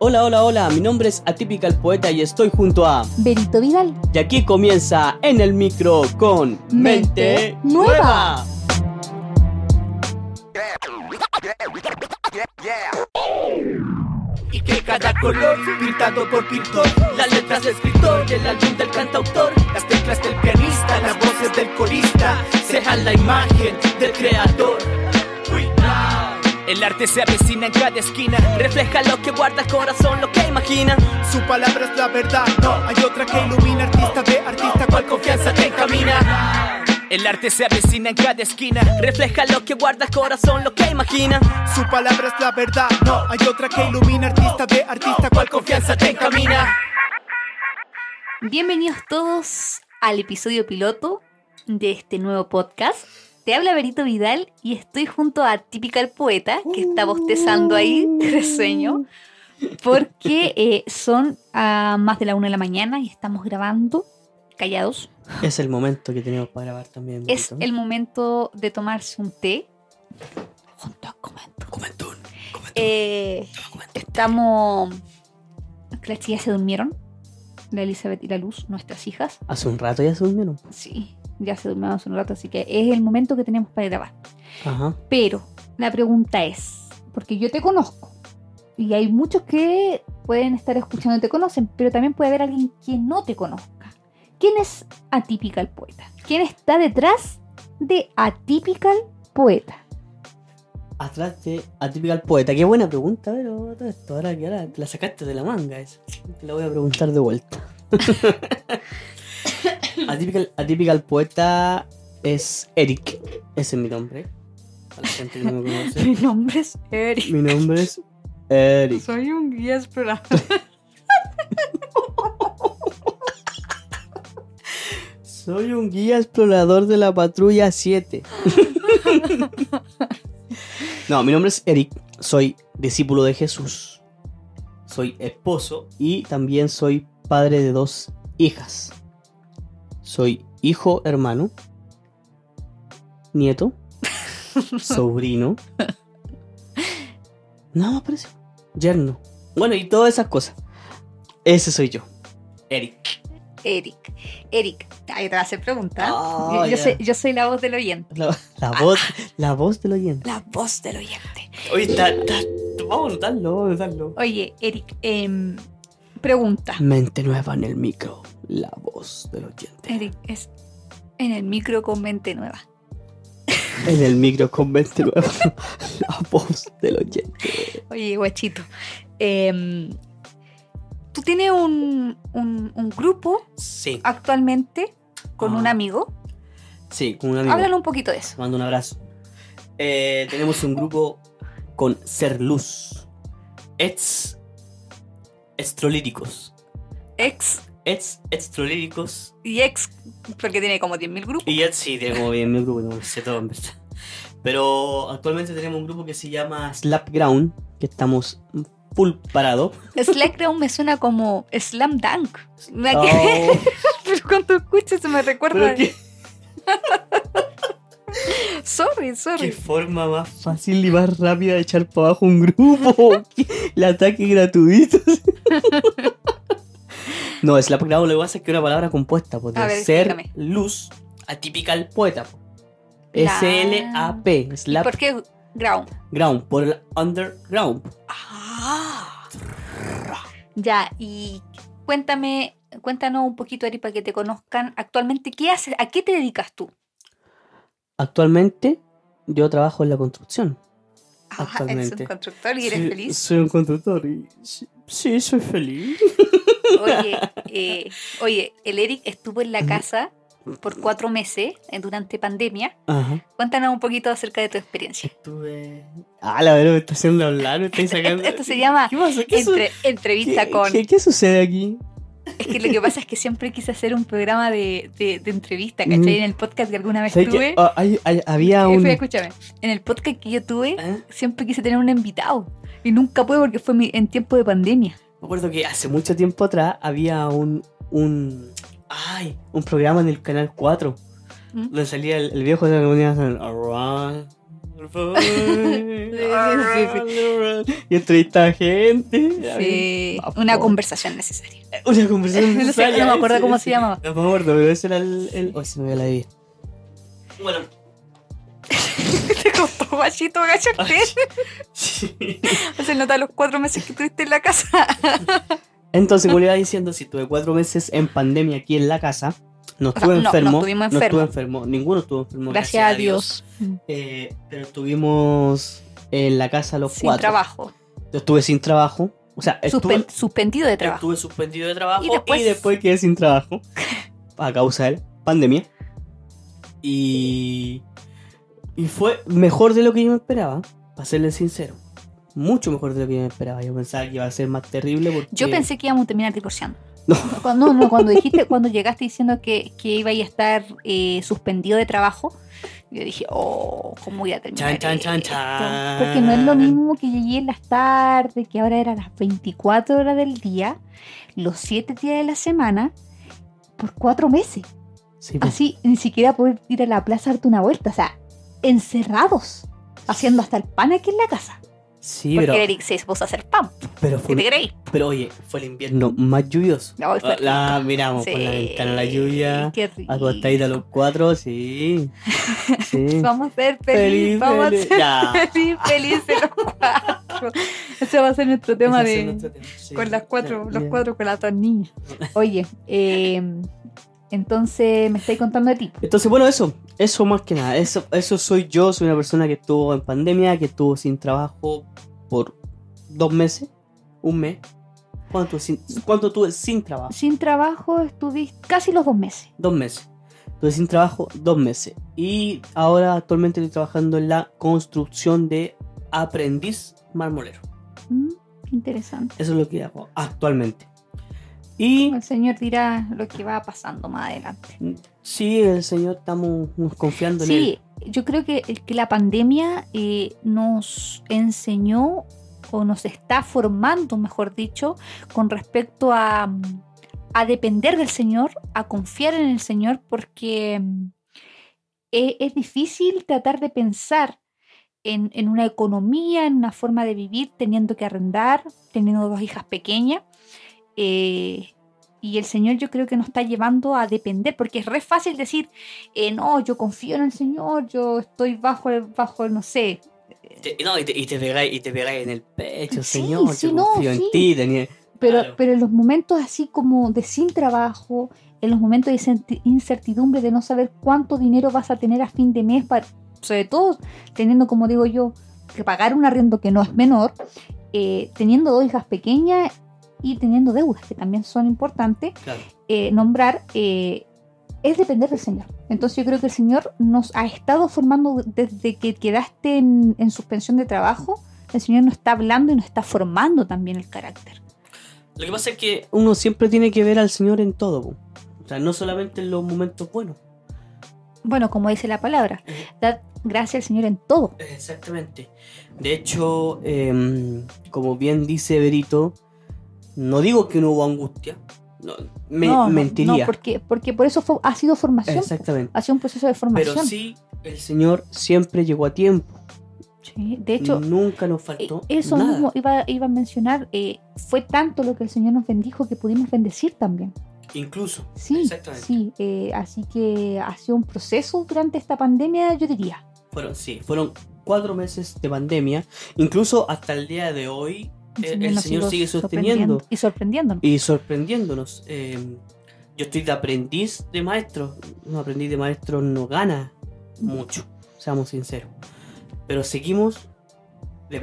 Hola, hola, hola, mi nombre es Atípica el Poeta y estoy junto a... Benito Vidal. Y aquí comienza en el micro con Mente Nueva. Cada color, pintado por pintor, las letras del escritor, el álbum del cantautor, las teclas del pianista, las voces del corista, sean la imagen del creador. El arte se avecina en cada esquina, refleja lo que guarda el corazón, lo que imagina. Su palabra es la verdad, no hay otra que ilumina, artista de artista, cual confianza te encamina. El arte se avecina en cada esquina, refleja lo que guarda el corazón, lo que imagina. Su palabra es la verdad, no hay otra que ilumina, artista de artista, cual confianza te encamina. Bienvenidos todos al episodio piloto de este nuevo podcast. Te habla Benito Vidal y estoy junto a Typical Poeta, que está bostezando ahí de sueño, porque eh, son a más de la una de la mañana y estamos grabando callados. Es el momento que tenemos para grabar también. Es el momento de tomarse un té junto a Comento. Comentón, comentón, Eh, estamos... Las chicas se durmieron, la Elizabeth y la Luz, nuestras hijas. Hace un rato ya se durmieron. Sí, ya se durmieron hace un rato, así que es el momento que tenemos para grabar. Ajá. Pero la pregunta es, porque yo te conozco, y hay muchos que pueden estar escuchando y te conocen, pero también puede haber alguien que no te conozca. ¿Quién es Atypical Poeta? ¿Quién está detrás de Atypical Poeta? Atrás de Atypical Poeta. Qué buena pregunta, pero todo esto, ahora que ahora te la sacaste de la manga esa. Te la voy a preguntar de vuelta. Atypical, Atypical Poeta es Eric. Ese es mi nombre. Para la gente que no me conoce. Mi nombre es Eric. Mi nombre es Eric. Soy un guía explorador. Soy un guía explorador de la patrulla 7. no, mi nombre es Eric. Soy discípulo de Jesús. Soy esposo y también soy padre de dos hijas. Soy hijo, hermano, nieto, sobrino. Nada más parece. Yerno. Bueno, y todas esas cosas. Ese soy yo. Eric. Eric. Eric, ahí te voy a hacer preguntas. Ah, yo, soy, yo soy la voz del oyente. La, la voz, la voz del oyente. La voz del oyente. Oye, está, está, vamos a anotarlo. Oye, Eric, em, pregunta. Mente nueva en el micro, la voz del oyente. Eric, es en el micro con mente nueva. En el micro con mente nueva, la voz del oyente. Oye, guachito. em, Tú tienes un, un- un grupo Sí, actualmente con Ah. un amigo. sí, con un amigo. Háblanos un poquito de eso. Mando un abrazo. Eh, tenemos un grupo con Ser Luz. Ex. Estrolíricos. Ex Ex. Estrolíricos. y ex, porque tiene como 10.000 grupos. Y Ex, sí, tengo bien mi grupo, no sé todo en verdad. Pero actualmente tenemos un grupo que se llama Slapground, que estamos full parado. Slackdown me suena como Slam Dunk. Me- Oh, Pero cuando escucho se me recuerda. qué, Sorry, qué sorry. forma más fácil y más rápida de echar para abajo un grupo. El ataque gratuito. No, Slapground lo que pasa es que es una palabra compuesta pues, de A ver, ser explícame. luz, atípica al poeta. po. La- S-L-A-P, ¿Y Slap por qué ground? Ground, por el underground. Ah. Ya, y cuéntame, cuéntanos un poquito, Ari, para que te conozcan. Actualmente, ¿qué haces? ¿A qué te dedicas tú? Actualmente yo trabajo en la construcción. Ah, eres Actualmente. un constructor y eres feliz. Soy un constructor y sí, sí, soy feliz. Oye, eh, oye, el Eric estuvo en la casa por cuatro meses eh, durante pandemia. Ajá. Cuéntanos un poquito acerca de tu experiencia. Estuve. Ah, la verdad me está haciendo hablar, me estáis sacando. Esto se llama ¿Qué pasa? ¿Qué, Entre- entrevista qué- con. qué- sucede aquí? Es que lo que pasa es que siempre quise hacer un programa de, de, de entrevista, Mm. ¿cachai? En el podcast que alguna vez ¿Sabes tuve. Ah, hay- hay- había Eh, un. escúchame, en el podcast que yo tuve, ¿Eh? siempre quise tener un invitado. Y nunca pude porque fue mi- en tiempo de pandemia. Me acuerdo que hace mucho tiempo atrás había un, un, Ay, un programa en el canal 4. ¿Mm? Donde salía el, el viejo de la comunidad. Around the world, Y entrevistaba gente. Sí, una conversación necesaria. Una conversación No sé, necesaria, no me acuerdo cómo se llamaba. No me acuerdo, pero ese era el. el... Hoy se me ve la vida. Bueno, Te costó guachito agacharte. sí. Se nota los cuatro meses que estuviste en la casa. Entonces, como le iba diciendo, si tuve cuatro meses en pandemia aquí en la casa, no sea, estuve no, no enfermo. estuve enfermos. enfermo, ninguno estuvo enfermo. Gracias a Dios. Eh, pero estuvimos en la casa los Sin cuatro. trabajo. Yo estuve sin trabajo. O sea, estuve, Suspen- suspendido de trabajo. estuve suspendido de trabajo Y y después- después, quedé sin trabajo a causa de pandemia. Y, y fue mejor de lo que yo me esperaba, para serles sincero. Mucho mejor de lo que yo me esperaba. Yo pensaba que iba a ser más terrible porque... Yo pensé que íbamos a terminar divorciando. No. Cuando, no, no, cuando dijiste, cuando llegaste diciendo que, que iba a estar eh, suspendido de trabajo, yo dije, oh, ¿cómo voy a terminar? Chan, chan, chan, esto? chan. Porque no es lo mismo que llegué en las tardes, que ahora eran las 24 horas del día, los 7 días de la semana, por 4 meses. Sí, pues. Así, ni siquiera poder ir a la plaza a darte una vuelta. O sea, encerrados, haciendo hasta el pan aquí en la casa. Sí, Porque pero, Eric se dispuso a hacer pan. pero, ¿Qué fue, te creéis? pero oye, fue el invierno más lluvioso. Ay, fue La rico. miramos por la Sí, ventana la lluvia. Qué rico. Acostadita los cuatro, sí. Sí. Vamos a ser felices. Feliz, vamos feliz. a ser Ya. feliz, felices los cuatro. Ese va a ser nuestro tema de es nuestro tema, sí. con las cuatro, los cuatro con las dos niñas. Oye, eh, entonces me estáis contando de ti. Entonces, bueno, eso, eso más que nada, eso, eso soy yo, soy una persona que estuvo en pandemia, que estuvo sin trabajo por dos meses, un mes. ¿Cuánto, sin, cuánto tuve sin trabajo? Sin trabajo estuviste casi los dos meses. Dos meses. Estuve sin trabajo dos meses. Y ahora actualmente estoy trabajando en la construcción de aprendiz marmolero. Mm, interesante. Eso es lo que hago actualmente. Y El Señor dirá lo que va pasando más adelante. sí, el Señor estamos confiando en él. Sí, yo creo que, que la pandemia eh, nos enseñó o nos está formando, mejor dicho, con respecto a, a depender del Señor, a confiar en el Señor, porque mm, e- es, difícil tratar de pensar en, en una economía, en una forma de vivir, teniendo que arrendar, teniendo dos hijas pequeñas. Eh, y el Señor yo creo que nos está llevando a depender, porque es re fácil decir, eh, no, yo confío en el Señor, yo estoy bajo, el- bajo no sé. Te- no, y te, y te y te pegáis en el pecho, Sí, Señor. sí, yo no, confío sí. en ti. tenía- Pero, Claro. pero en los momentos así como de sin trabajo, en los momentos de incert- incertidumbre, de no saber cuánto dinero vas a tener a fin de mes, para, sobre todo teniendo, como digo yo, que pagar un arriendo que no es menor, eh, teniendo dos hijas pequeñas y teniendo deudas que también son importantes, Claro. eh, nombrar eh, es depender del Señor. Entonces yo creo que el Señor nos ha estado formando desde que quedaste en, en suspensión de trabajo. El Señor nos está hablando y nos está formando también el carácter. Lo que pasa es que uno siempre tiene que ver al Señor en todo. po. O sea, no solamente en los momentos buenos. Bueno, como dice la palabra, dad gracias al Señor en todo. Exactamente. De hecho, em, como bien dice Berito, no digo que no hubo angustia. No, me, no, mentiría. no, porque, porque por eso fue- ha sido formación. Exactamente. Ha sido un proceso de formación. Pero sí, el Señor siempre llegó a tiempo. Sí, De hecho, nunca nos eh, faltó eso nada. mismo iba, iba a mencionar. eh, fue tanto lo que el Señor nos bendijo que pudimos bendecir también. Incluso. Sí, Exactamente. sí. eh, así que ha sido un proceso durante esta pandemia, yo diría. Fueron, sí, fueron cuatro meses de pandemia. Incluso hasta el día de hoy, eh, el Señor sigue sosteniendo Y sorprendiéndonos. y sorprendiéndonos. Eh, yo estoy de aprendiz de maestro. Un aprendiz de maestro no gana mucho, seamos sinceros. Pero seguimos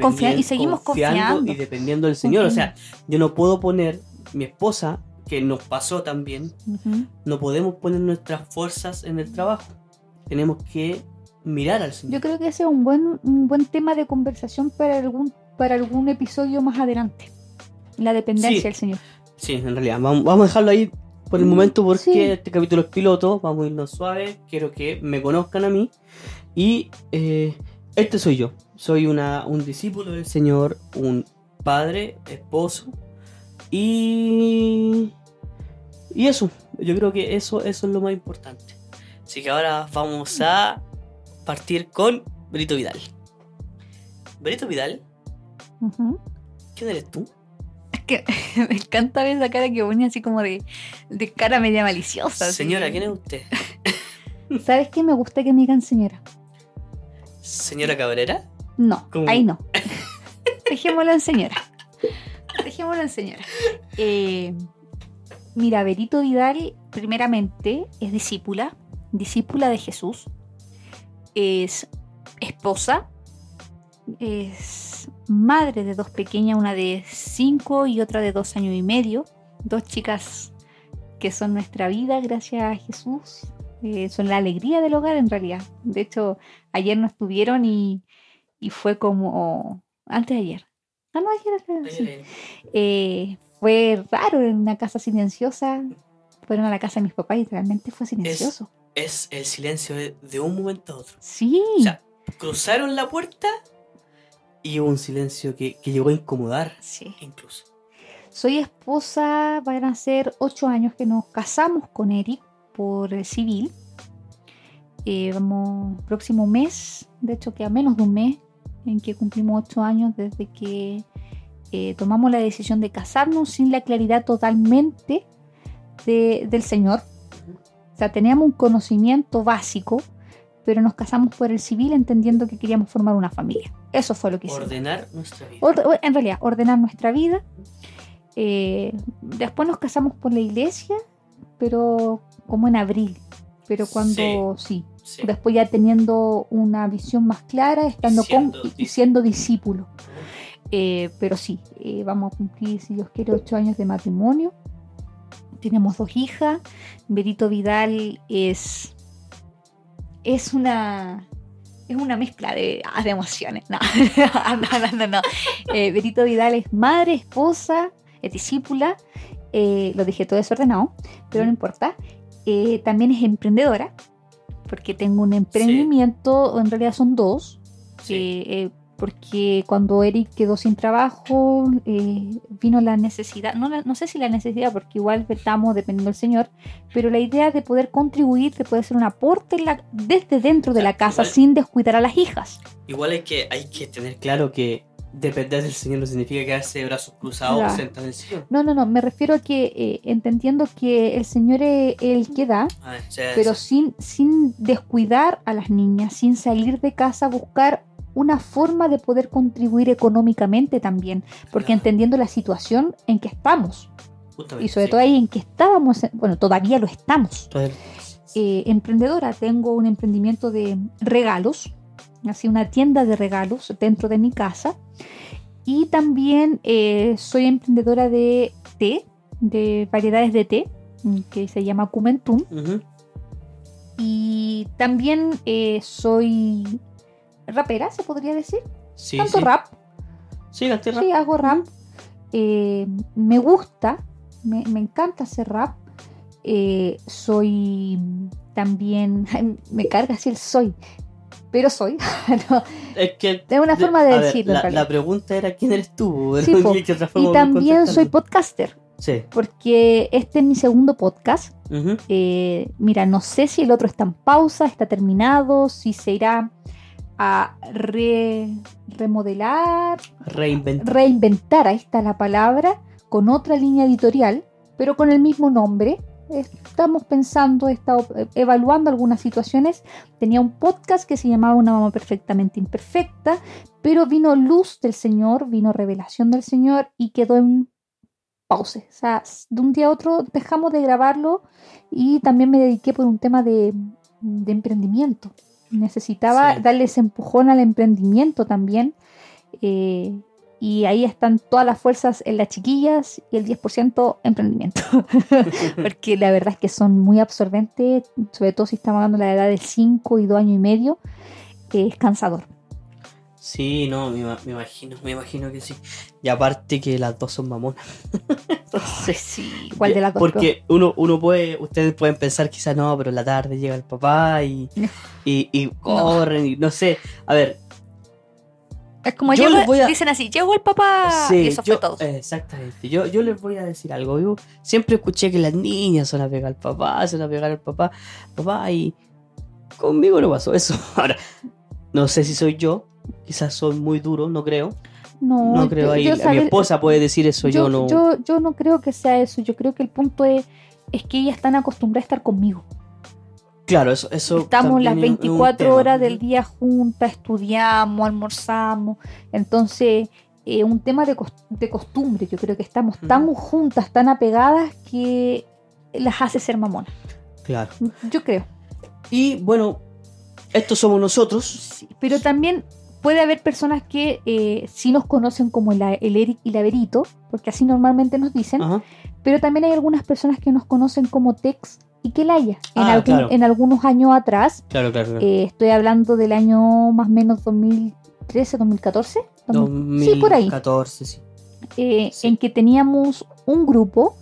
Confia- y seguimos confiando. y dependiendo del Señor. O sea, Confiando. yo no puedo poner mi esposa, que nos pasó también, no podemos poner nuestras fuerzas en el trabajo. Tenemos que mirar al Señor. Yo creo que ese es un buen, un buen tema de conversación para algún, para algún episodio más adelante. La dependencia Sí. del Señor. Sí, en realidad. Vamos, a dejarlo ahí por el momento porque sí. este capítulo es piloto. Vamos a irnos suave. Quiero que me conozcan a mí. Y eh, este soy yo. Soy una, un discípulo del Señor, un padre, esposo. Y. Y eso. Yo creo que eso, eso es lo más importante. Así que ahora vamos a partir con Brito Vidal. Brito Vidal, Ujú. ¿quién eres tú? Es que me encanta ver esa cara que pone así como de, de cara media maliciosa. así. Señora, ¿quién es usted? ¿Sabes qué? Me gusta que me digan señora. ¿Señora Cabrera? No, ¿Cómo? ahí no. Dejémoslo en señora. Dejémoslo en señora. Eh, mira, Berito Vidal, primeramente, es discípula, discípula de Jesús. Es esposa. Es madre de dos pequeñas, una de cinco y otra de dos años y medio. Dos chicas que son nuestra vida, gracias a Jesús. Eh, son la alegría del hogar en realidad. De hecho, ayer no estuvieron y, y fue como antes de ayer. Ah, no, ayer. sí. Eh, fue raro en una casa silenciosa. Fueron a la casa de mis papás y realmente fue silencioso. Es el silencio de, de un momento a otro. Sí, O sea, cruzaron la puerta y hubo un silencio que, que llegó a incomodar sí. incluso. Soy esposa, van a ser ocho años que nos casamos con Eric por civil. Eh, vamos, próximo mes, de hecho que a menos de un mes, en que cumplimos ocho años desde que eh, tomamos la decisión de casarnos sin la claridad totalmente de- del Señor. O sea, teníamos un conocimiento básico, pero nos casamos por el civil entendiendo que queríamos formar una familia. Eso fue lo que hicimos. Ordenar nuestra vida. Or- en realidad, ordenar nuestra vida. Eh, después nos casamos por la iglesia, pero como en abril. Pero cuando sí. Sí. Después ya teniendo una visión más clara, estando Siendo con y- siendo discípulo. Eh, pero sí, eh, vamos a cumplir, si Dios quiere, ocho años de matrimonio. Tenemos dos hijas. Berito Vidal es. Es una. Es una mezcla de, ah, de emociones. No, no, no, no. no. Eh, Berito Vidal es madre, esposa, es discípula. eh, lo dije todo desordenado, pero no importa. Eh, también es emprendedora, porque tengo un emprendimiento, en realidad son dos. Sí. eh, eh, porque cuando Eric quedó sin trabajo, eh, vino la necesidad, no, la- no sé si la necesidad, porque igual estamos dependiendo del Señor, pero la idea de poder contribuir, de poder hacer un aporte en la- desde dentro de la casa igual- sin descuidar a las hijas. Igual hay que, hay que tener claro que depender del Señor no significa quedarse de brazos cruzados Claro. en el sillón. No, no, no, me refiero a que eh, entendiendo que el Señor es el que da, Ah, pero sin, sin descuidar a las niñas, sin salir de casa a buscar una forma de poder contribuir económicamente también, porque Claro. entendiendo la situación en que estamos justamente, y sobre sí. todo ahí en que estábamos, bueno, todavía lo estamos. Todavía- Eh, emprendedora, tengo un emprendimiento de regalos, así una tienda de regalos dentro de mi casa y también eh, soy emprendedora de té, de variedades de té, mm, que se llama Cumentum. Y también eh, soy rapera, se podría decir. Sí, Tanto sí. rap. Sí, canté rap. Sí, hago rap. Eh, me gusta, me, me encanta hacer rap. Eh, soy también, me carga así el soy, pero soy. No, Es que. es una forma de decirlo. la, la pregunta era quién eres tú. Sí, po. ¿Qué otra forma y también soy podcaster, Sí. porque este es mi segundo podcast. Eh, mira, no sé si el otro está en pausa, está terminado, si se irá a re- remodelar, Reinventar. reinventar, ahí está la palabra, con otra línea editorial, pero con el mismo nombre. Estamos pensando, he estado evaluando algunas situaciones. Tenía un podcast que se llamaba Una mamá perfectamente imperfecta, pero vino luz del Señor, vino revelación del Señor y quedó en pause. O sea, de un día a otro dejamos de grabarlo y también me dediqué por un tema de, de emprendimiento. Necesitaba Sí. darle ese empujón al emprendimiento también. eh, y ahí están todas las fuerzas en las chiquillas y el 10% emprendimiento. Porque la verdad es que son muy absorbentes, sobre todo si estamos hablando de la edad de 5 y 2 años y medio, que es cansador. Sí, no, me, ima- me imagino, me imagino que sí. Y aparte que las dos son mamonas. Entonces, Sí, ¿cuál de las dos? Porque uno, uno puede, ustedes pueden pensar quizás no, pero en la tarde llega el papá y, No. y, y corren y no sé. A ver, Es como Yo voy a- dicen así, llegó el papá Sí, y eso yo- fue todo. Exactamente. Yo, yo les voy a decir algo. Yo siempre escuché que las niñas son a pegar al papá, son a pegar al papá, papá, y conmigo no pasó eso. Ahora, no sé si soy yo, quizás soy muy duro, no creo. No, No creo yo- ahí. yo Mi esposa puede decir eso, yo, no. yo, yo no creo que sea eso. Yo creo que el punto es, es que ellas están acostumbradas a estar conmigo. Claro, eso. eso Estamos las también es un 24 tema. horas del día juntas, estudiamos, almorzamos. Entonces, eh, un tema de, de costumbre. Yo creo que estamos tan juntas, tan apegadas que las hace ser mamonas. Claro. Yo creo. Y bueno, estos somos nosotros. Sí, pero también puede haber personas que eh, sí nos conocen como el, el Eric y la Verito, porque así normalmente nos dicen, Ajá. pero también hay algunas personas que nos conocen como Tex y Kelaya. En, Ah, algún- claro. en algunos años atrás, Claro, claro. claro. eh, estoy hablando del año más o menos 2013, 2014, sí, por ahí, 2014, sí. eh, sí. en que teníamos un grupo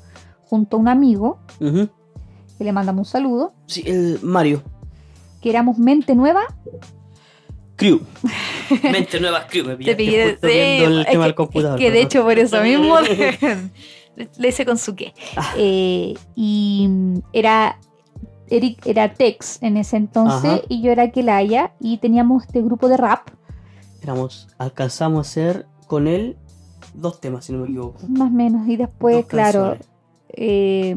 junto a un amigo, que le mandamos un saludo, Sí, el Mario. que éramos Mente Nueva Crew. Mente nueva crew. Me Te pillé- justo sí, viendo el es tema que- del computador. que de hecho por eso mismo le, hice con su qué. Ah. eh, y mm, era Eric era Tex en ese entonces Ajá. y yo era Kelaya y teníamos este grupo de rap Éramos, alcanzamos a hacer con él dos temas, si no me equivoco. más o menos y después Dos claro eh,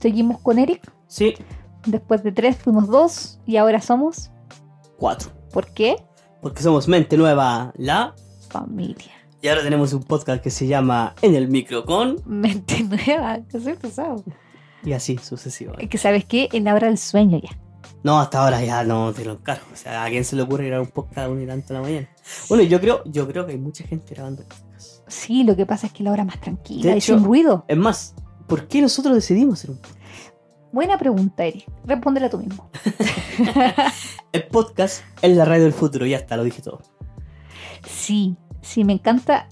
seguimos con Eric Sí, después de tres fuimos dos y ahora somos cuatro. ¿por qué? Porque somos Mente Nueva, la. familia Y ahora tenemos un podcast que se llama En el Micro con. Mente nueva, que soy pesado. Y así sucesivamente. es que sabes qué en la hora del sueño ya No, hasta ahora ya no te lo encargo. O sea, ¿a quién se le ocurre grabar un podcast a una y tanto en la mañana? Bueno, yo creo, yo creo que hay mucha gente grabando podcast. sí lo que pasa es que la hora más tranquila De y hecho- sin ruido Es más, ¿por qué nosotros decidimos hacer un podcast? buena pregunta Eric respóndela tú mismo El podcast es la radio del futuro, ya está, lo dije todo. sí sí me encanta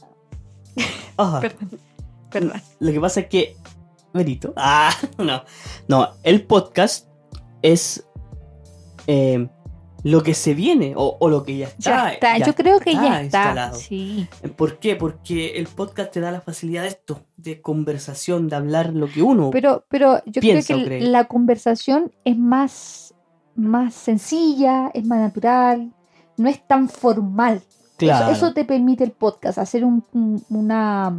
Ajá. Perdón. Perdón. Lo que pasa es que. Benito. Ah, no. No, el podcast es eh, lo que se viene o, o lo que ya está. ya está ya yo creo que ya está instalado. sí ¿Por qué? Porque el podcast te da la facilidad de esto, de conversación, de hablar lo que uno. Pero, pero yo Piensa creo que cree. la conversación es más, más sencilla, es más natural, no es tan formal. claro. Eso, eso te permite el podcast, hacer un, un- una,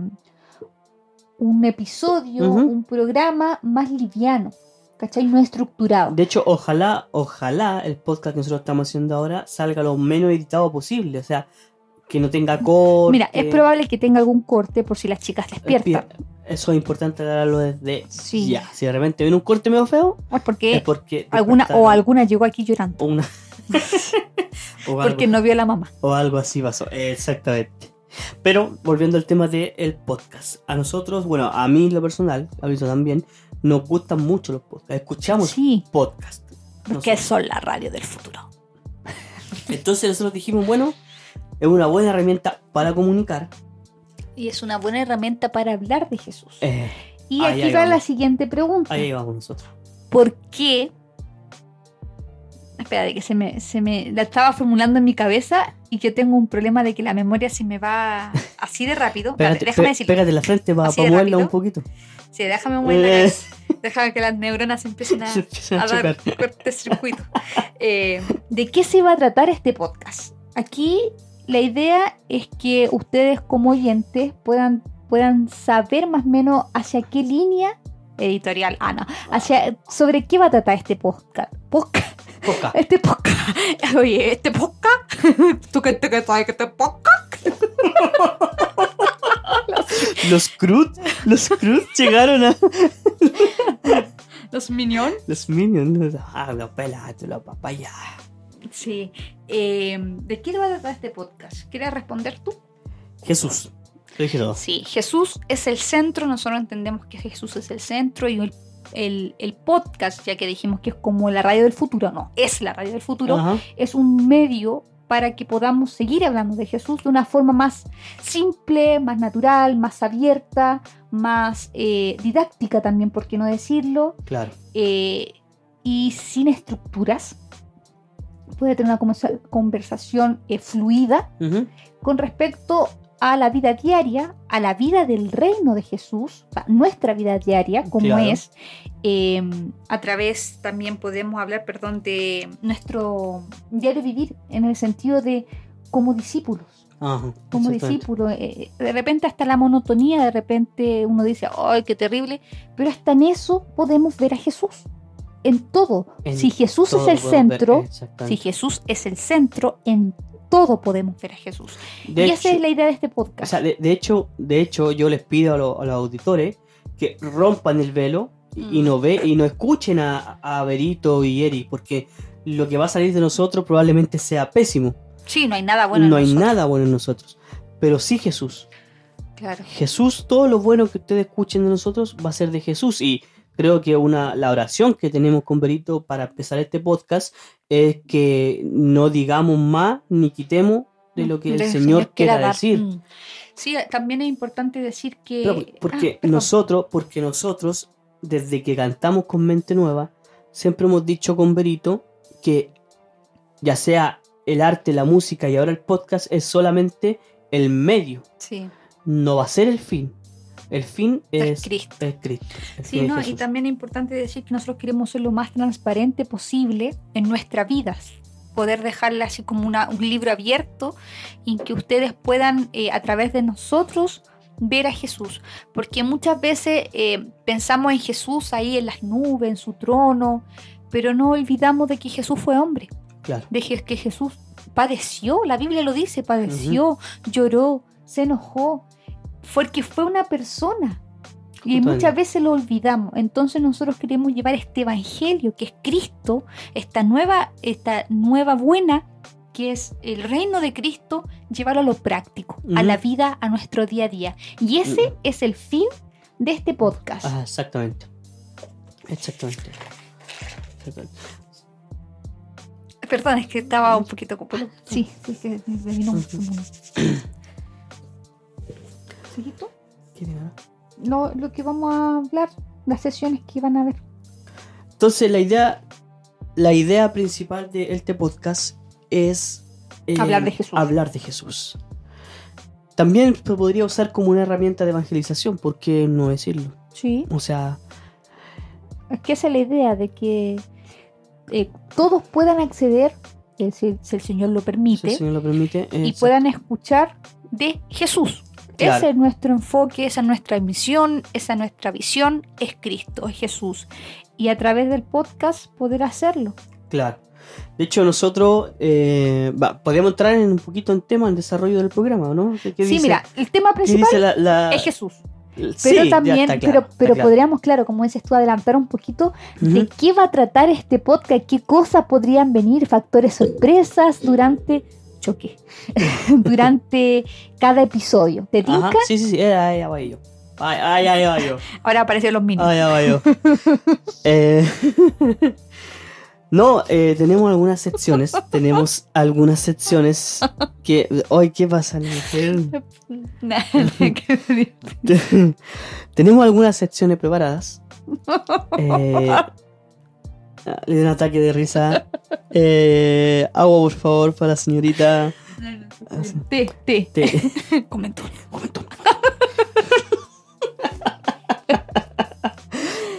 un episodio, un programa más liviano, ¿cachai? No estructurado. De hecho, ojalá, ojalá el podcast que nosotros estamos haciendo ahora salga lo menos editado posible. O sea, que no tenga corte. Mira, es probable que tenga algún corte por si las chicas despiertan. Eso es importante hablarlo desde Sí. ya. Si de repente ven un corte medio feo, Es es porque porque. alguna o alguna llegó aquí llorando. una o, Porque algo, no vio a la mamá. o algo así pasó, exactamente. Pero volviendo al tema del podcast, a nosotros, bueno, a mí lo personal, a mí también, nos gustan mucho los podcasts, escuchamos Sí, podcasts. Porque Nosotros. son la radio del futuro. Entonces nosotros dijimos, bueno, es una buena herramienta para comunicar. Y es una buena herramienta para hablar de Jesús. Eh, y ahí, aquí ahí va vamos. la siguiente pregunta. ahí vamos nosotros. ¿Por qué? Espera, de que se me, se me la estaba formulando en mi cabeza y yo tengo un problema de que la memoria se me va así de rápido. Pégate, déjame decirlo. pégate la frente para moverla rápido. un poquito. Sí, déjame moverla. Eh. Déjame que las neuronas empiecen a, Se empiezan a a dar cortocircuito. Eh, ¿De qué se va a tratar este podcast? Aquí la idea es que ustedes como oyentes puedan, puedan saber más o menos hacia qué línea editorial, ah no, hacia, sobre qué va a tratar este podcast. Podcast, Poca. este podcast. oye, este podcast, ¿tú qué te sabes que este podcast? Los Cruz, los Cruz llegaron a Los Minions. los Minions. Ah, los pelados, los papayas. Sí. Eh, ¿De qué va a tratar este podcast? ¿Quieres responder tú? Jesús. Sí, Jesús es el centro, nosotros entendemos que Jesús es el centro y el, el- el podcast, ya que dijimos que es como la radio del futuro, no, es la radio del futuro, Ajá. es un medio para que podamos seguir hablando de Jesús de una forma más simple, más natural, más abierta, más eh, didáctica también, por qué no decirlo, Claro. eh, y sin estructuras. Puede tener una conversa- conversación eh, fluida con respecto a la vida diaria, a la vida del reino de Jesús, o sea, nuestra vida diaria, como Claro. es, eh, a través también podemos hablar, perdón, de nuestro diario vivir, en el sentido de como discípulos, Ajá, como exactamente. discípulos. eh, de repente hasta la monotonía, de repente uno dice, ¡ay, qué terrible! Pero hasta en eso podemos ver a Jesús, en todo. En si Jesús Todo es el ver, centro, si Jesús es el centro, en todo podemos ver a Jesús. De y esa es la idea de este O podcast. sea, de, de hecho, de hecho, yo les pido a, lo- a los auditores que rompan el velo y, y Mm. no ve y no escuchen a, a Berito y Eri, porque lo que va a salir de nosotros probablemente sea pésimo. Sí, no hay nada bueno en no hay nosotros. nada bueno en nosotros. Pero sí Jesús. Claro. Jesús, todo lo bueno que ustedes escuchen de nosotros va a ser de Jesús. Y creo que una, la oración que tenemos con Berito para empezar este podcast es que no digamos más ni quitemos de lo que el Señor, quiera dar. decir. Mm. Sí, también es importante decir que... Pero porque Ah, perdón. nosotros, porque nosotros, desde que cantamos con Mente Nueva, siempre hemos dicho con Berito que ya sea el arte, la música y ahora el podcast es solamente el medio, Sí, no va a ser el fin. El fin es es, Cristo. es Cristo. el Sí, es ¿no? y también es importante decir que nosotros queremos ser lo más transparente posible en nuestras vidas. Poder dejarla así como una- un libro abierto y que ustedes puedan, eh, a través de nosotros, ver a Jesús. Porque muchas veces eh, pensamos en Jesús ahí en las nubes, en su trono, pero no olvidamos de que Jesús fue hombre. Claro. de que Jesús padeció, la Biblia lo dice, padeció, lloró, se enojó, porque fue una persona. Y muchas veces lo olvidamos. Entonces nosotros queremos llevar este evangelio, que es Cristo, esta nueva, esta nueva buena, que es el reino de Cristo, llevarlo a lo práctico, a la vida, a nuestro día a día. Y ese es el fin de este podcast. Ah, exactamente. Exactamente. Exactamente. Perdón, es que estaba un poquito. Sí, sí, sí, me vino un- Ujú. un- ¿Seguís tú? ¿Qué dirá? lo, lo que vamos a hablar, las sesiones que van a ver. Entonces la idea, la idea principal de este podcast es eh, Hablar de Jesús. Hablar de Jesús. También se podría usar como una herramienta de evangelización, ¿por qué no decirlo? Sí. O sea, Es que esa es la idea de que eh, todos puedan acceder, eh, si, si el Señor lo si permite, el Señor lo permite. y puedan escuchar de Jesús. Claro. Ese es nuestro enfoque, esa es nuestra misión, esa es nuestra visión, es Cristo, es Jesús. Y a través del podcast poder hacerlo. Claro. De hecho, nosotros eh, va, podríamos entrar en un poquito en tema, en desarrollo del programa, ¿no? ¿Qué, qué sí, dice- mira, el tema principal dice la, la- es Jesús. Pero también, claro, pero, está pero claro. podríamos, claro, como dices tú, adelantar un poquito de qué va a tratar este podcast, qué cosas podrían venir, factores sorpresas durante choque, durante cada episodio. ¿Te Ajá, tinca? Sí, sí, sí, eh, ahí va yo. Ay, ay, yo. Ahora aparecieron los minions. Ay, ay, yo. Eh, no, eh, tenemos algunas secciones. tenemos algunas secciones que. Ay, ¿qué pasa, la mujer? Nada que- tenemos algunas secciones preparadas. Eh, le dio un ataque de risa. Eh, agua, por favor, para la señorita. Ah, sí. Te, te. Te- Comentó. Momento.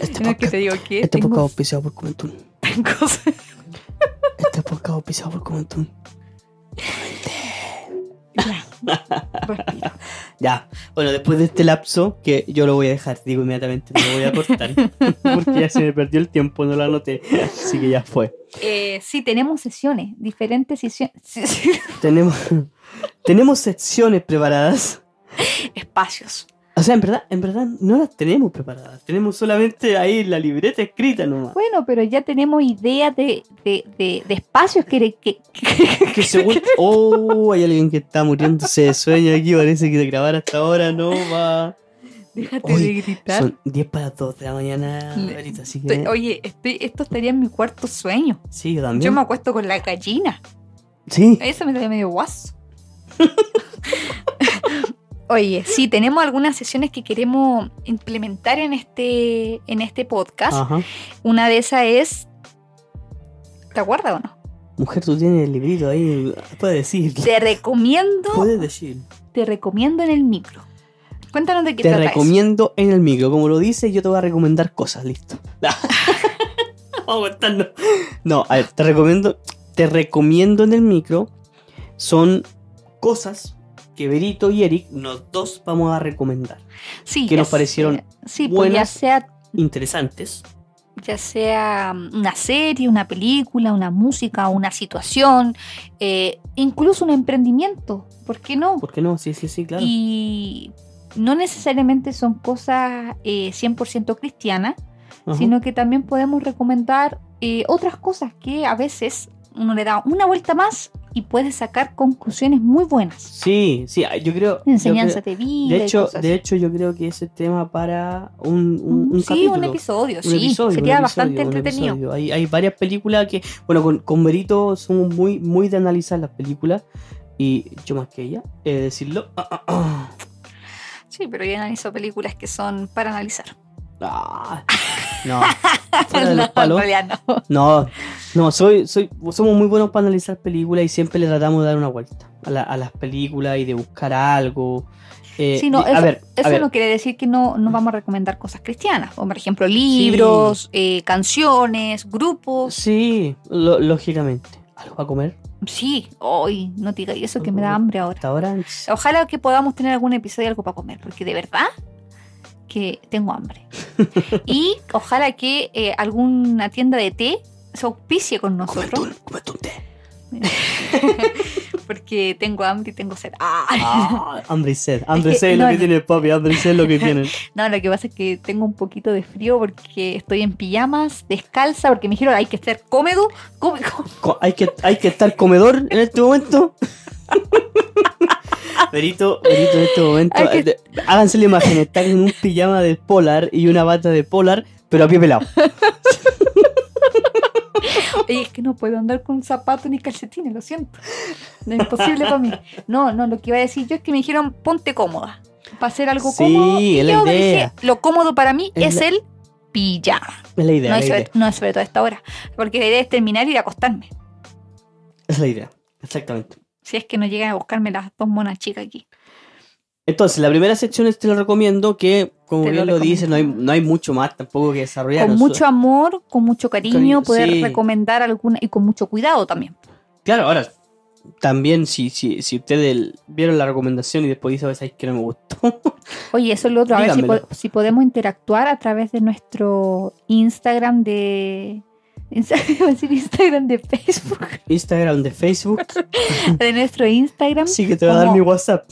Este No es que podcast, te digo que este tengo podcast auspiciado por Comentún. Este podcast auspiciado por Comentún. Respiro. Ya, bueno, después de este lapso, que yo lo voy a dejar, digo inmediatamente, no lo voy a cortar, porque ya se me perdió el tiempo, no lo anoté, así que ya fue. Eh, sí, tenemos sesiones, diferentes sesiones. Tenemos, tenemos secciones preparadas, Espacios. O sea, en verdad, en verdad no las tenemos preparadas, tenemos solamente ahí la libreta escrita nomás. Bueno, pero ya tenemos ideas de, de, de, de espacios que, que, que- Que según, oh, hay alguien que está muriéndose de sueño aquí, parece que de grabar hasta ahora no va. Déjate de gritar. Son 10 para las 2 de la mañana, ahorita, así que... Estoy- oye, estoy- esto estaría en mi cuarto sueño. Sí, yo también. Yo me acuesto con la gallina. Sí. Eso me da medio guaso. Oye, sí, tenemos algunas sesiones que queremos implementar en este, en este podcast. Ajá. Una de esas es. ¿Te acuerdas o no? Mujer, tú tienes el librito ahí. Puedes decir. Te recomiendo, Puedes decir. te recomiendo en el micro. Cuéntanos de qué Te trata recomiendo en el micro. Como lo dice, yo te voy a recomendar cosas. Listo. Vamos a. No, a ver, te recomiendo. Te recomiendo en el micro. Son cosas que Berito y Eric, los dos, vamos a recomendar. Sí, que ya nos parecieron sea- sí, pues ya buenas. sea Interesantes. ya sea mm, una serie, una película, una música, una situación, eh, incluso un emprendimiento, ¿por qué no? ¿Por qué no? Sí, sí, sí, claro. Y no necesariamente son cosas eh, 100% cristianas, Ajá. sino que también podemos recomendar eh, otras cosas que a veces uno le da una vuelta más y puede sacar conclusiones muy buenas. Sí, sí, yo creo. Enseñanza de vida. de hecho, de hecho, yo creo que ese tema para un, un, un sí, capítulo. un episodio, Un sí, episodio, sería un bastante episodio, entretenido. Hay, hay varias películas que, bueno, con, con Berito somos muy, muy de analizar las películas y yo más que ella, he de decirlo. Sí, pero yo analizo películas que son para analizar. Ah, no, fuera de los No, palos. no. No, no, soy, soy, somos muy buenos para analizar películas y siempre le tratamos de dar una vuelta a, la- a las películas y de buscar algo. Eh, Sí, no, de- eso, a ver, a eso ver, no quiere decir que no, no vamos a recomendar cosas cristianas, como por ejemplo libros, eh, canciones, grupos. sí, lo- lógicamente. ¿Algo para comer? Sí, hoy no te eso que me da hambre ahora. Ahora. Ojalá que podamos tener algún episodio de algo para comer, porque de verdad que tengo hambre. y ojalá que eh, alguna tienda de té se auspicie con nosotros, un, un té. porque tengo hambre y tengo sed. Ah. Ah, hambre y sed. Hambre y sed es lo no, que no. tiene papi. Hambre y sed es lo que tiene. No, lo que pasa es que tengo un poquito de frío porque estoy en pijamas, descalza, porque me dijeron hay que ser cómodo. Co- hay, que, hay que estar comedor en este momento. Berito, Berito, en este momento. Que- Háganse la imagen. Está en un pijama de polar y una bata de polar, pero a pie pelado. Oye, es que no puedo andar con zapatos ni calcetines, lo siento. No es imposible para mí. No, no, lo que iba a decir yo es que me dijeron ponte cómoda. Para hacer algo Sí, cómodo. y es la yo idea. dije, lo cómodo para mí Es es, la- el pijama. Es la idea. No la es, sobre, idea. no es sobre todo a esta hora. Porque la idea es terminar y ir a acostarme. Es la idea. Exactamente. Si es que no llegan a buscarme las dos monas chicas aquí. Entonces, la primera sección es te lo recomiendo, que como Te lo bien lo, dice, no hay, no hay mucho más tampoco que desarrollar. Con mucho amor, con mucho cariño, Cariño, poder sí. recomendar alguna y con mucho cuidado también. Claro, ahora, también si, si, si ustedes vieron la recomendación y después dicen, ¿sabes que no me gustó? Oye, eso es lo otro. A ver si, Dígamelo. po- si podemos interactuar a través de nuestro Instagram de. Instagram, de Facebook. Instagram de Facebook. De nuestro Instagram. Sí que te va a dar mi WhatsApp.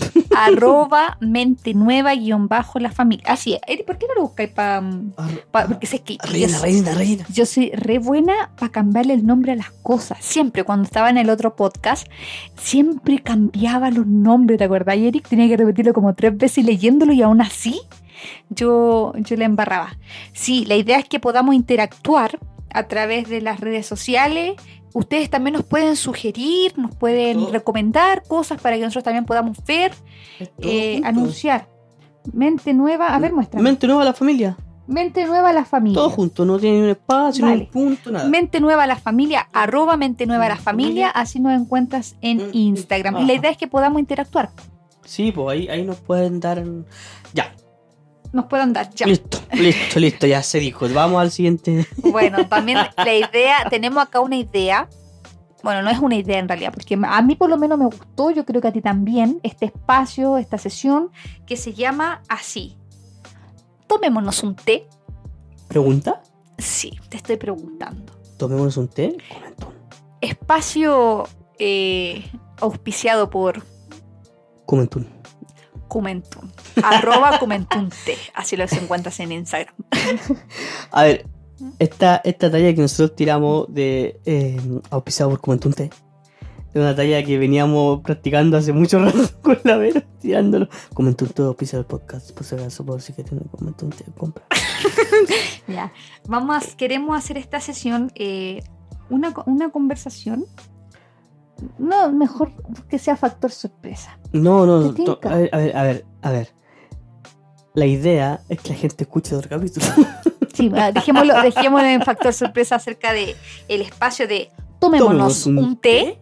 Arroba mente nueva guion bajo la familia. Así. Eri, ¿Por qué no lo buscáis para.? porque sé que. Reina, yo- reina, reina. Yo soy re buena para cambiarle el nombre a las cosas. Siempre, cuando estaba en el otro podcast, siempre cambiaba los nombres, ¿te acuerdas? Y Eric tenía que repetirlo como tres veces leyéndolo y aún así yo, yo le embarraba. Sí, la idea es que podamos interactuar a través de las redes sociales. Ustedes también nos pueden sugerir, nos pueden Todo. recomendar cosas para que nosotros también podamos ver, eh, anunciar. Mente nueva, a ver, muestra. Mente nueva a la familia. Mente nueva a la familia. Todo junto, no tiene ni un espacio, Vale. un punto, nada. Mente Nueva a la Familia, arroba Mente Nueva a la Familia, así nos encuentras en Mm, Instagram. Y la ajá. idea es que podamos interactuar. Sí, pues ahí, ahí nos pueden dar. Ya, Nos puedan dar ya. listo, listo, listo, ya se dijo. Vamos al siguiente. Bueno, también la idea, tenemos acá una idea. Bueno, no es una idea en realidad, porque a mí por lo menos me gustó, yo creo que a ti también, este espacio, esta sesión, que se llama así. Tomémonos un té. ¿Pregunta? Sí, te estoy preguntando. Tomémonos un té. Comentón. Espacio eh, auspiciado por Comentón. Cumentun. Arroba Cumentun T. Así lo encuentras en Instagram. A ver, esta, esta talla que nosotros tiramos de eh, auspiciado por Comentón té. Es una talla que veníamos practicando hace mucho rato con la vera, tirándolo. Comentón té auspicia el podcast. Por si acaso, por si que tiene Comentón té, compra. Ya. Vamos a- queremos hacer esta sesión eh, una, una conversación. No, mejor que sea factor sorpresa. No, no, ¿Te to- tinca? a ver, a ver, a ver, a ver. La idea es que la gente escuche otro capítulo. Sí, dejémoslo, dejémoslo en factor sorpresa acerca de el espacio de tomémonos un un té.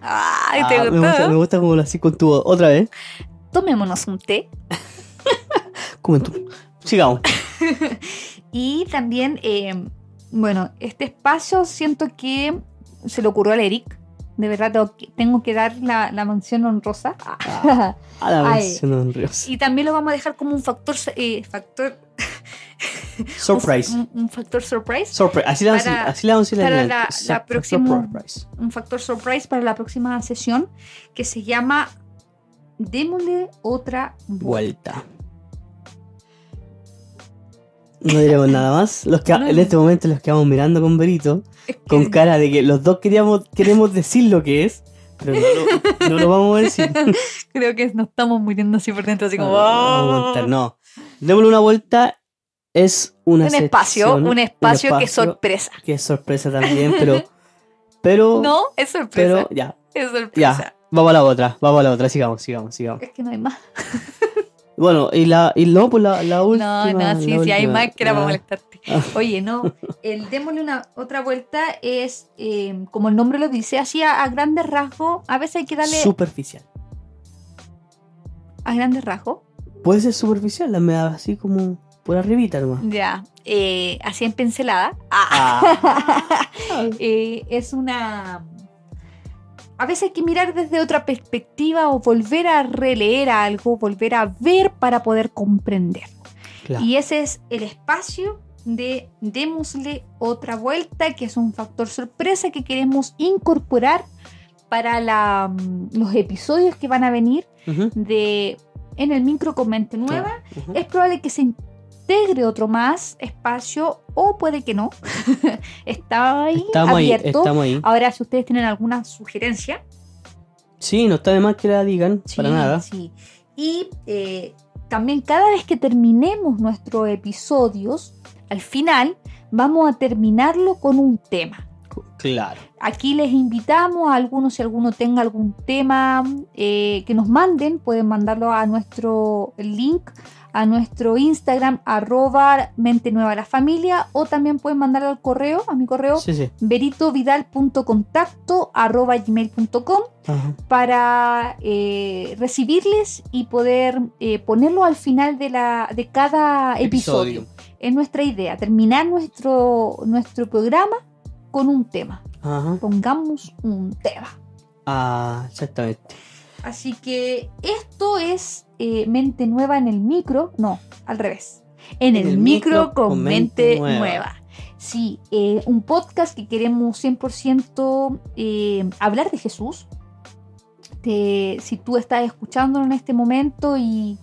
Ay, Ah, ¿te me, gusta, me gusta como lo así con tu. Otra vez. Tomémonos un té. Como tu- Sigamos. Y también, eh, bueno, este espacio siento que se le ocurrió al Eric. De verdad, tengo que, tengo que dar la, la mención honrosa. A la Ay. mención honrosa. y también lo vamos a dejar como un factor, eh, factor Surprise. Un, un factor surprise. Surprise. Así le vamos a Para- así para la- la Exacto, próxima-. Un factor surprise para la próxima sesión que se llama Démosle otra vuelta. Vuelta. No diremos nada más. Los que, en este momento los quedamos mirando con Berito, Es que- con cara de que los dos queríamos, queremos decir lo que es, pero no lo, no lo vamos a decir. Creo que nos estamos muriendo así por dentro, así como. No, no "Oh". no. Démosle una vuelta. Es una un espacio, sección, un espacio que es espacio sorpresa. que es sorpresa también, pero. Pero. No, es sorpresa. Pero ya, es sorpresa. ya. Vamos a la otra, vamos a la otra, sigamos, sigamos, sigamos. Es que no hay más. Bueno, y la, y no, pues la, la No, última. no, la sí, sí, hay última. más que era para molestarte. Oye, no. El démosle una otra vuelta es, eh, como el nombre lo dice, así a, a grandes rasgos. A veces hay que darle Superficial. a grandes rasgos. Puede ser superficial, la me da así como por arribita nomás. Ya. eh, así en pincelada. Ah. Eh, es una. A veces hay que mirar desde otra perspectiva o volver a releer algo, volver a ver para poder comprender. Claro. Y ese es el espacio de démosle otra vuelta, que es un factor sorpresa que queremos incorporar para la, mm, los episodios que van a venir de en el micro con mente nueva. Es probable que se integre otro más espacio o puede que no. Está ahí Estamos ahí, abierto. estamos ahí. Ahora, si ustedes tienen alguna sugerencia, Sí, no está de más que la digan, para nada. sí. Y eh, también cada vez que terminemos nuestros episodios, al final vamos a terminarlo con un tema. Claro. Aquí les invitamos a algunos, si alguno tenga algún tema eh, que nos manden, pueden mandarlo a nuestro link, a nuestro Instagram, arroba mente nueva la familia, o también pueden mandarlo al correo, a mi correo, Sí, sí. veritovidal.contacto arroba gmail.com para eh, recibirles y poder eh, ponerlo al final de, la, de cada episodio. Es nuestra idea, terminar nuestro, nuestro programa con un tema. Ajá. Pongamos un tema. Ah, exactamente. Así que esto es eh, Mente Nueva en el micro. No, al revés. En, el, micro, con, Mente Nueva. Sí, eh, un podcast que queremos 100% eh, hablar de Jesús. Te- si tú estás escuchándolo en este momento y,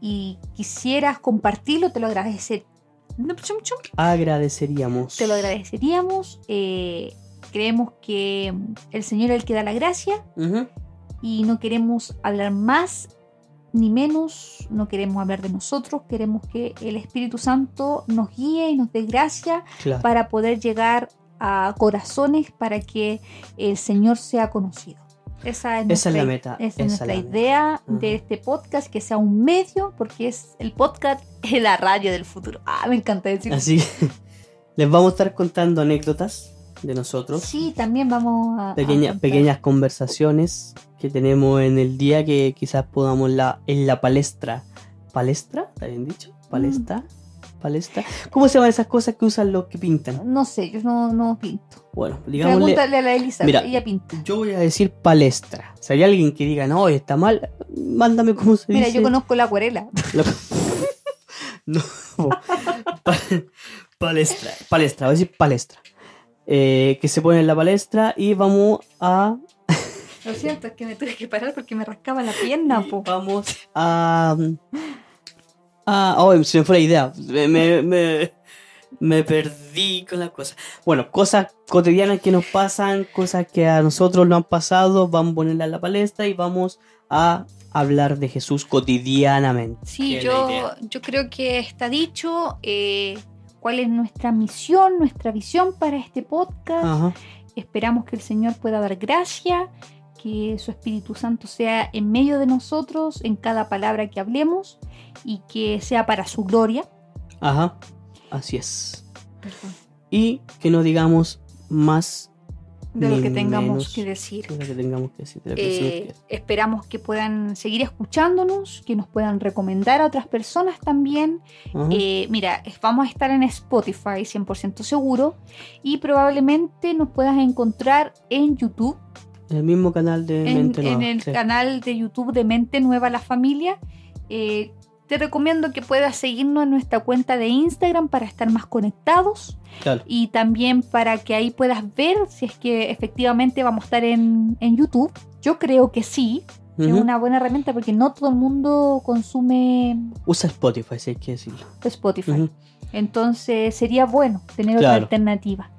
y quisieras compartirlo, te lo agradecer- Agradeceríamos. te lo agradeceríamos. Eh, creemos que el Señor es el que da la gracia Ujú. y no queremos hablar más ni menos, no queremos hablar de nosotros, queremos que el Espíritu Santo nos guíe y nos dé gracia Claro. para poder llegar a corazones para que el Señor sea conocido. Esa es, Esa es la nuestra- meta, esa es nuestra idea de este podcast, que sea un medio, porque es el podcast es la radio del futuro. Ah, me encanta decir. Así les vamos a estar contando anécdotas de nosotros. Sí, también vamos a... a Pequeñas, conversaciones que tenemos en el día que quizás podamos la, en la palestra. ¿Palestra? ¿Está bien dicho? ¿Palestra? Mm. ¿Palestra? ¿Cómo se llaman esas cosas que usan los que pintan? No sé, yo no, no pinto. Bueno, digámosle. Pregúntale a la Elisa, Mira. ella pinta. Yo voy a decir palestra. Si hay alguien que diga, no, está mal, mándame cómo se Mira, dice. yo conozco la acuarela. No. Pa- palestra. Palestra, voy a decir palestra. Eh, que se pone en la palestra y vamos a. Lo siento, es que me tuve que parar porque me rascaba la pierna, po. vamos a. a oh, se me fue la idea. Me, me, me, me perdí con las cosas. Bueno, cosas cotidianas que nos pasan, cosas que a nosotros nos han pasado, vamos a ponerla en la palestra y vamos a hablar de Jesús cotidianamente. Sí, yo, yo creo que está dicho eh, cuál es nuestra misión, nuestra visión para este podcast. Ajá. Esperamos que el Señor pueda dar gracia, que su Espíritu Santo sea en medio de nosotros en cada palabra que hablemos y que sea para su gloria. Ajá. Así es. Y que no digamos más de lo que tengamos que decir. de lo que tengamos que decir. de lo que el Señor Eh. Esperamos que puedan seguir escuchándonos, que nos puedan recomendar a otras personas también. Eh, mira, vamos a estar en Spotify 100% seguro y probablemente nos puedas encontrar en YouTube, el mismo canal de en, Mente en Nueva, el sí. canal de YouTube de Mente Nueva la Familia. Eh, te recomiendo que puedas seguirnos en nuestra cuenta de Instagram para estar más conectados Claro. y también para que ahí puedas ver si es que efectivamente vamos a estar en, en YouTube. Yo creo que sí, es Ujú. una buena herramienta porque no todo el mundo consume Usa Spotify, si hay que decirlo. Spotify. Ujú. Entonces sería bueno tener otra Claro. alternativa.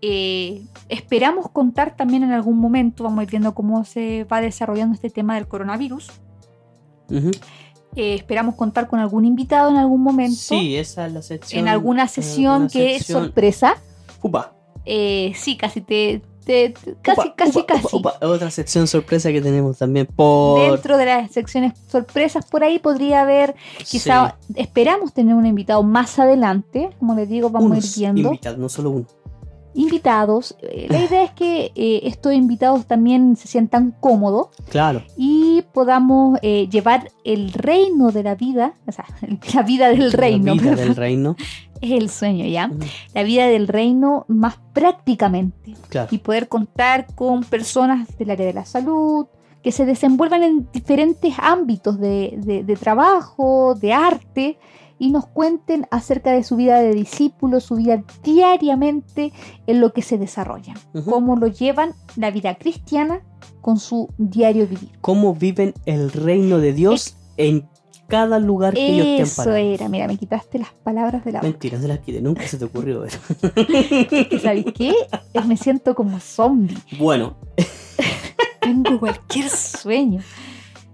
Eh, esperamos contar también en algún momento, vamos a ir viendo cómo se va desarrollando este tema del coronavirus. Ujú. Eh, esperamos contar con algún invitado en algún momento, Sí, esa es la sección. en alguna en sesión alguna que es sorpresa. Upa, Eh, sí, casi te, te- te- casi, upa, casi, upa, casi. upa, upa. Otra sección sorpresa que tenemos también por. Dentro de las secciones sorpresas por ahí podría haber, quizá esperamos tener un invitado más adelante, como les digo, vamos Unos a ir viendo. invitados, no solo uno. Invitados. Eh, La idea es que eh, estos invitados también se sientan cómodos Claro. y podamos eh, llevar el reino de la vida, o sea, la vida del reino, La vida del reino. es el sueño ya, la vida del reino más prácticamente Claro. y poder contar con personas del área de la salud que se desenvuelvan en diferentes ámbitos de, de- de trabajo, de arte, y nos cuenten acerca de su vida de discípulo, su vida diariamente en lo que se desarrollan, Ujú. cómo lo llevan la vida cristiana con su diario vivir. Cómo viven el reino de Dios en cada lugar que ellos estén Eso era, mira, me quitaste las palabras de la boca. Mentira, no se las quité, nunca se te ocurrió eso. ¿Sabes qué? Me siento como zombie. Bueno, Tengo cualquier sueño.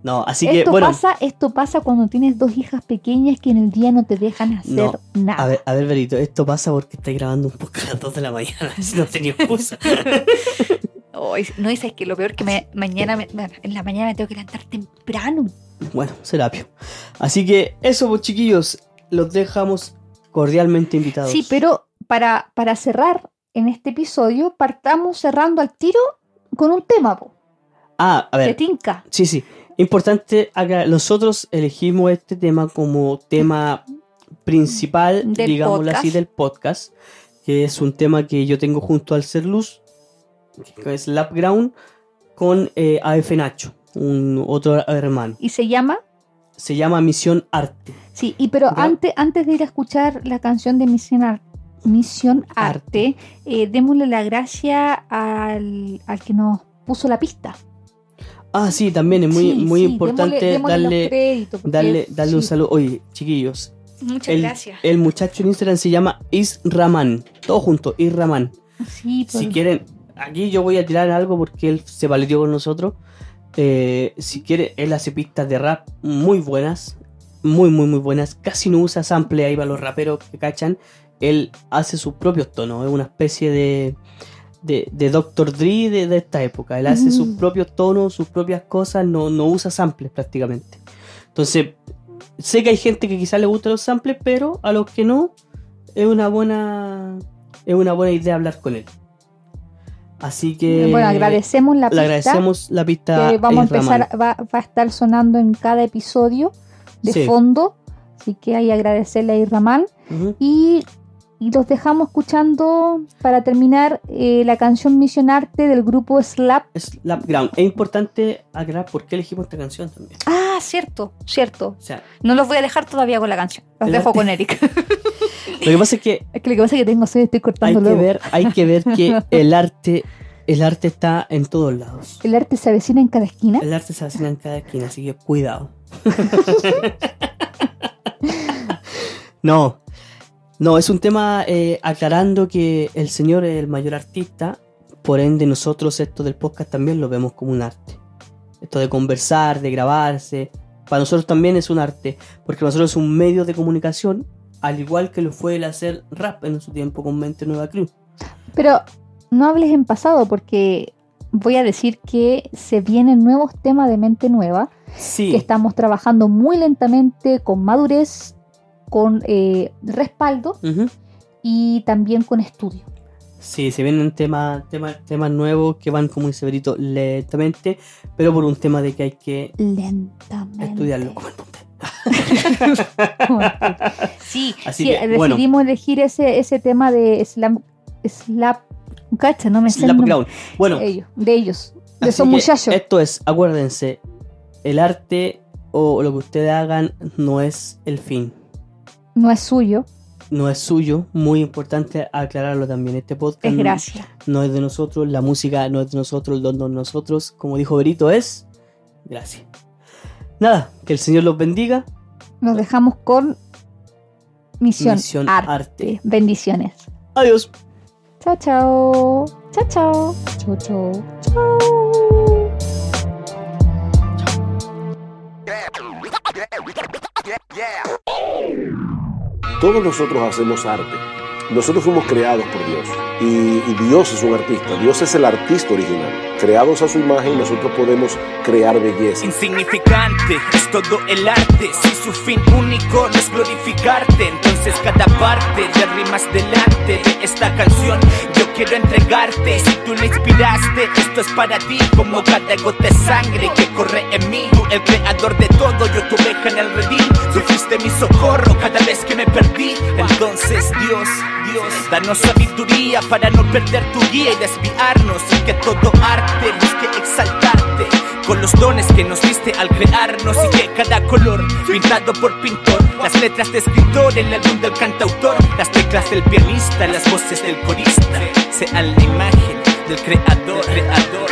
No, así que, esto, bueno, pasa, esto pasa cuando tienes dos hijas pequeñas que en el día no te dejan hacer No, nada. a ver, a ver, Berito, esto pasa porque estáis grabando un poco a las 2 de la mañana, si no tenía excusa. Ay, no dices que lo peor que me, mañana me- en la mañana me tengo que levantar temprano. bueno, Serapio. Así que eso, pues, chiquillos, los dejamos cordialmente invitados. Sí, pero para, para cerrar en este episodio, partamos cerrando al tiro con un tema, po. Ah, a ¿Te ver, tinca? sí, sí. Importante, acá, nosotros elegimos este tema como tema principal, digámoslo así, del podcast, que es un tema que yo tengo junto al Ser Luz, que es Lapground, con eh, AF Nacho, un otro hermano. Y se llama... Se llama Misión Arte. Sí, y pero antes, antes de ir a escuchar la canción de Misión, Ar- Misión Arte, eh, démosle la gracia al, al que nos puso la pista. Ah, sí, también es muy, Sí, muy sí, importante démosle- démosle los darle, créditos, darle, darle un saludo. Oye, chiquillos, Muchas el, gracias. el muchacho en Instagram se llama Israman. Todo junto, Israman. Sí, Si por- quieren, aquí yo voy a tirar algo porque él se valió con nosotros. Eh, si quiere, él hace pistas de rap muy buenas. Muy, muy, muy buenas. Casi no usa sample ahí para los raperos que cachan. Él hace sus propios tonos. Es una especie de, de, de Dr. Dre de, de esta época. Él hace Mm. sus propios tonos, sus propias cosas. No, no usa samples prácticamente. Entonces, sé que hay gente que quizás le gustan los samples, pero a los que no, es una buena, es una buena idea hablar con él. Así que bueno, agradecemos la le pista agradecemos la pista. que vamos a empezar, va, va a estar sonando en cada episodio de Sí. fondo. Así que hay que agradecerle a Irraman. Ujú. Y, y los dejamos escuchando para terminar eh, la canción Misionarte del grupo Slap. Es Lapground. Es importante aclarar por qué elegimos esta canción también. Ah, cierto, cierto. O sea, No los voy a dejar todavía con la canción. Los dejo con Eric. lo que pasa es que Es que lo que pasa es que tengo estoy hay cortando que luego. ver, hay que ver que el arte, el arte está en todos lados. El arte se avecina en cada esquina. El arte se hace en cada esquina, así que cuidado. no, no, es un tema eh, aclarando que el Señor es el mayor artista, por ende nosotros esto del podcast también lo vemos como un arte. Esto de conversar, de grabarse, para nosotros también es un arte, porque nosotros es un medio de comunicación, al igual que lo fue el hacer rap en su tiempo con Mente Nueva Crew. Pero no hables en pasado porque voy a decir que se vienen nuevos temas de mente nueva. Sí, que estamos trabajando muy lentamente, con madurez, con eh, respaldo y también con estudio. Sí, se vienen temas, temas, temas nuevos que van, como dice Berito, lentamente, pero por un tema de que hay que Lentamente. estudiarlo. Sí, Así sí, que, bueno. decidimos elegir ese, ese tema de slam, slap, cacha, no me sé el Slap nombre. Ground. Bueno, de ellos, de ellos, de esos muchachos. Esto es, acuérdense, el arte o lo que ustedes hagan no es el fin. No es suyo, No es suyo, muy importante aclararlo también. Este podcast es no- gracia. no es de nosotros, la música no es de nosotros, el don no es de nosotros. Como dijo Berito, es gracias. Nada, que el Señor los bendiga. Nos dejamos con misión, Misión arte. Arte. Bendiciones. Adiós. Chao, chao. Chao, chao. Chao, chao. Chao. Todos nosotros hacemos arte. Nosotros fuimos creados por Dios. Y, Dios es un artista. Dios es el artista original. Creados a su imagen, nosotros podemos crear belleza. Insignificante es todo el arte. Si su fin único no es glorificarte, entonces cada parte de rimas delante de esta canción yo quiero entregarte. Si tú la inspiraste, esto es para ti, como cada gota de sangre que corre en mí. Tú, el creador de todo, yo tu oveja en el redil. Tú mi socorro cada vez que me perdí. Entonces, Dios, Dios, danos sabiduría para no perder tu guía y desviarnos. Y que todo arte busque exaltarte con los dones que nos diste al crearnos y que cada color pintado por pintor, las letras de escritor, el álbum del cantautor, las teclas del pianista, las voces del corista, sean la imagen del creador, creador.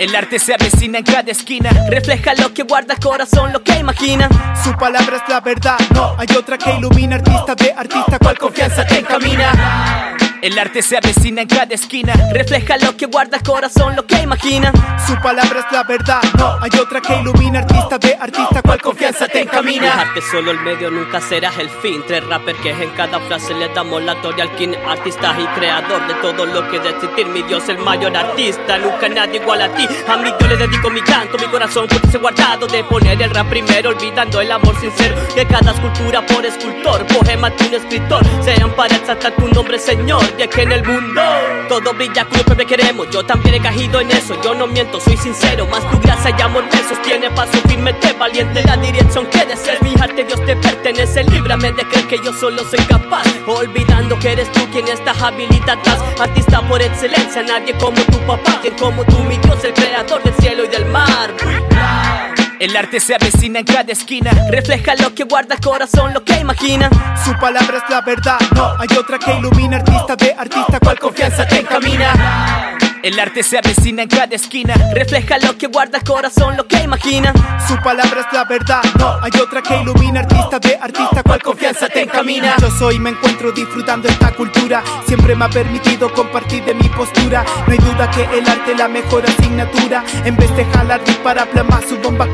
El arte se avecina en cada esquina, refleja lo que guarda el corazón, lo que imagina. Su palabra es la verdad, no hay otra que ilumina artista de artista, cual confianza te. El arte se avecina en cada esquina, refleja lo que guarda el corazón, lo que imagina. Su palabra es la verdad, no hay otra que ilumina artista de artista, cual confianza te encamina. Dejarte solo el medio nunca será el fin. Tres rappers que en cada frase le damos la gloria al king, artista y creador de todo lo que de existir. Mi Dios, el mayor artista, nunca nadie igual a ti. A mí yo le dedico mi canto, mi corazón, con ese guardado de poner el rap primero, olvidando el amor sincero de cada escultura por escultor, poema de un escritor, sean para exaltar tu nombre, Señor. Y que en el mundo todo brilla como siempre queremos. Yo también he caído en eso, yo no miento, soy sincero. Más tu gracia y amor me sostiene, paso firme, te valiente la dirección que desees. Mi arte, Dios te pertenece, líbrame de creer que yo solo soy capaz. Olvidando que eres tú quien estás habilitadas. Artista por excelencia, nadie como tu papá, quien como tú, mi Dios, el creador del cielo y del mar. El arte se avecina en cada esquina, refleja lo que guarda el corazón, lo que imagina. Su palabra es la verdad, no hay otra que ilumina artista de artista, cual confianza te encamina. El arte se avecina en cada esquina, refleja lo que guarda el corazón, lo que imagina. Su palabra es la verdad, no hay otra que ilumina artista de artista, cual confianza te encamina. Yo soy, me encuentro disfrutando esta cultura, siempre me ha permitido compartir de mi postura. No hay duda que el arte es la mejor asignatura, en vez de jalar dispara plasma su bomba.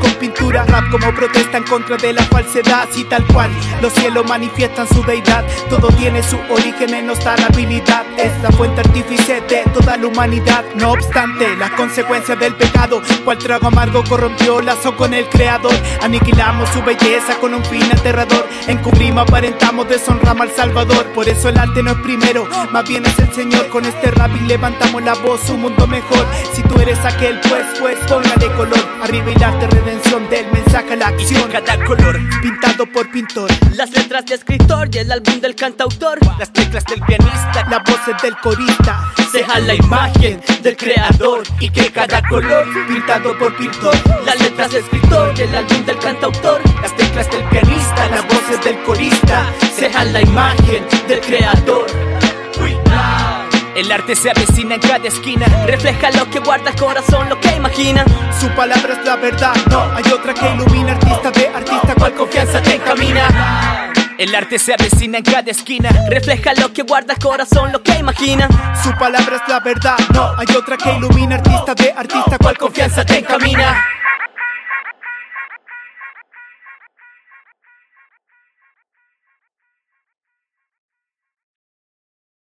Como protesta en contra de la falsedad, y tal cual, los cielos manifiestan su deidad. Todo tiene su origen en nuestra habilidad, es la fuente artífice de toda la humanidad. No obstante, las consecuencias del pecado, cual trago amargo corrompió lazo con el creador. Aniquilamos su belleza con un fin aterrador. Encubrimos, aparentamos, deshonramos al Salvador. Por eso el arte no es primero, más bien es el Señor. Con este rap y levantamos la voz, un mundo mejor. Si tú eres aquel, pues, pues, póngale color. Arriba el arte, redención del mensaje a la acción. Cada color, Pintado por pintor, Las letras de escritor y el álbum del cantautor. las teclas del pianista, las voces del corista. sean la imagen del creador y que cada color pintado por pintor, las letras del escritor, el álbum del cantautor, las teclas del pianista, las voces del corista, sean la imagen del creador. El arte se avecina en cada esquina, refleja lo que guarda el corazón, lo que imagina. Su palabra es la verdad, no hay otra que ilumina artista de artista, cual confianza te encamina. El arte se avecina en cada esquina, refleja lo que guarda el corazón, lo que imagina. Su palabra es la verdad, no hay otra que ilumina artista de artista, cual confianza te encamina.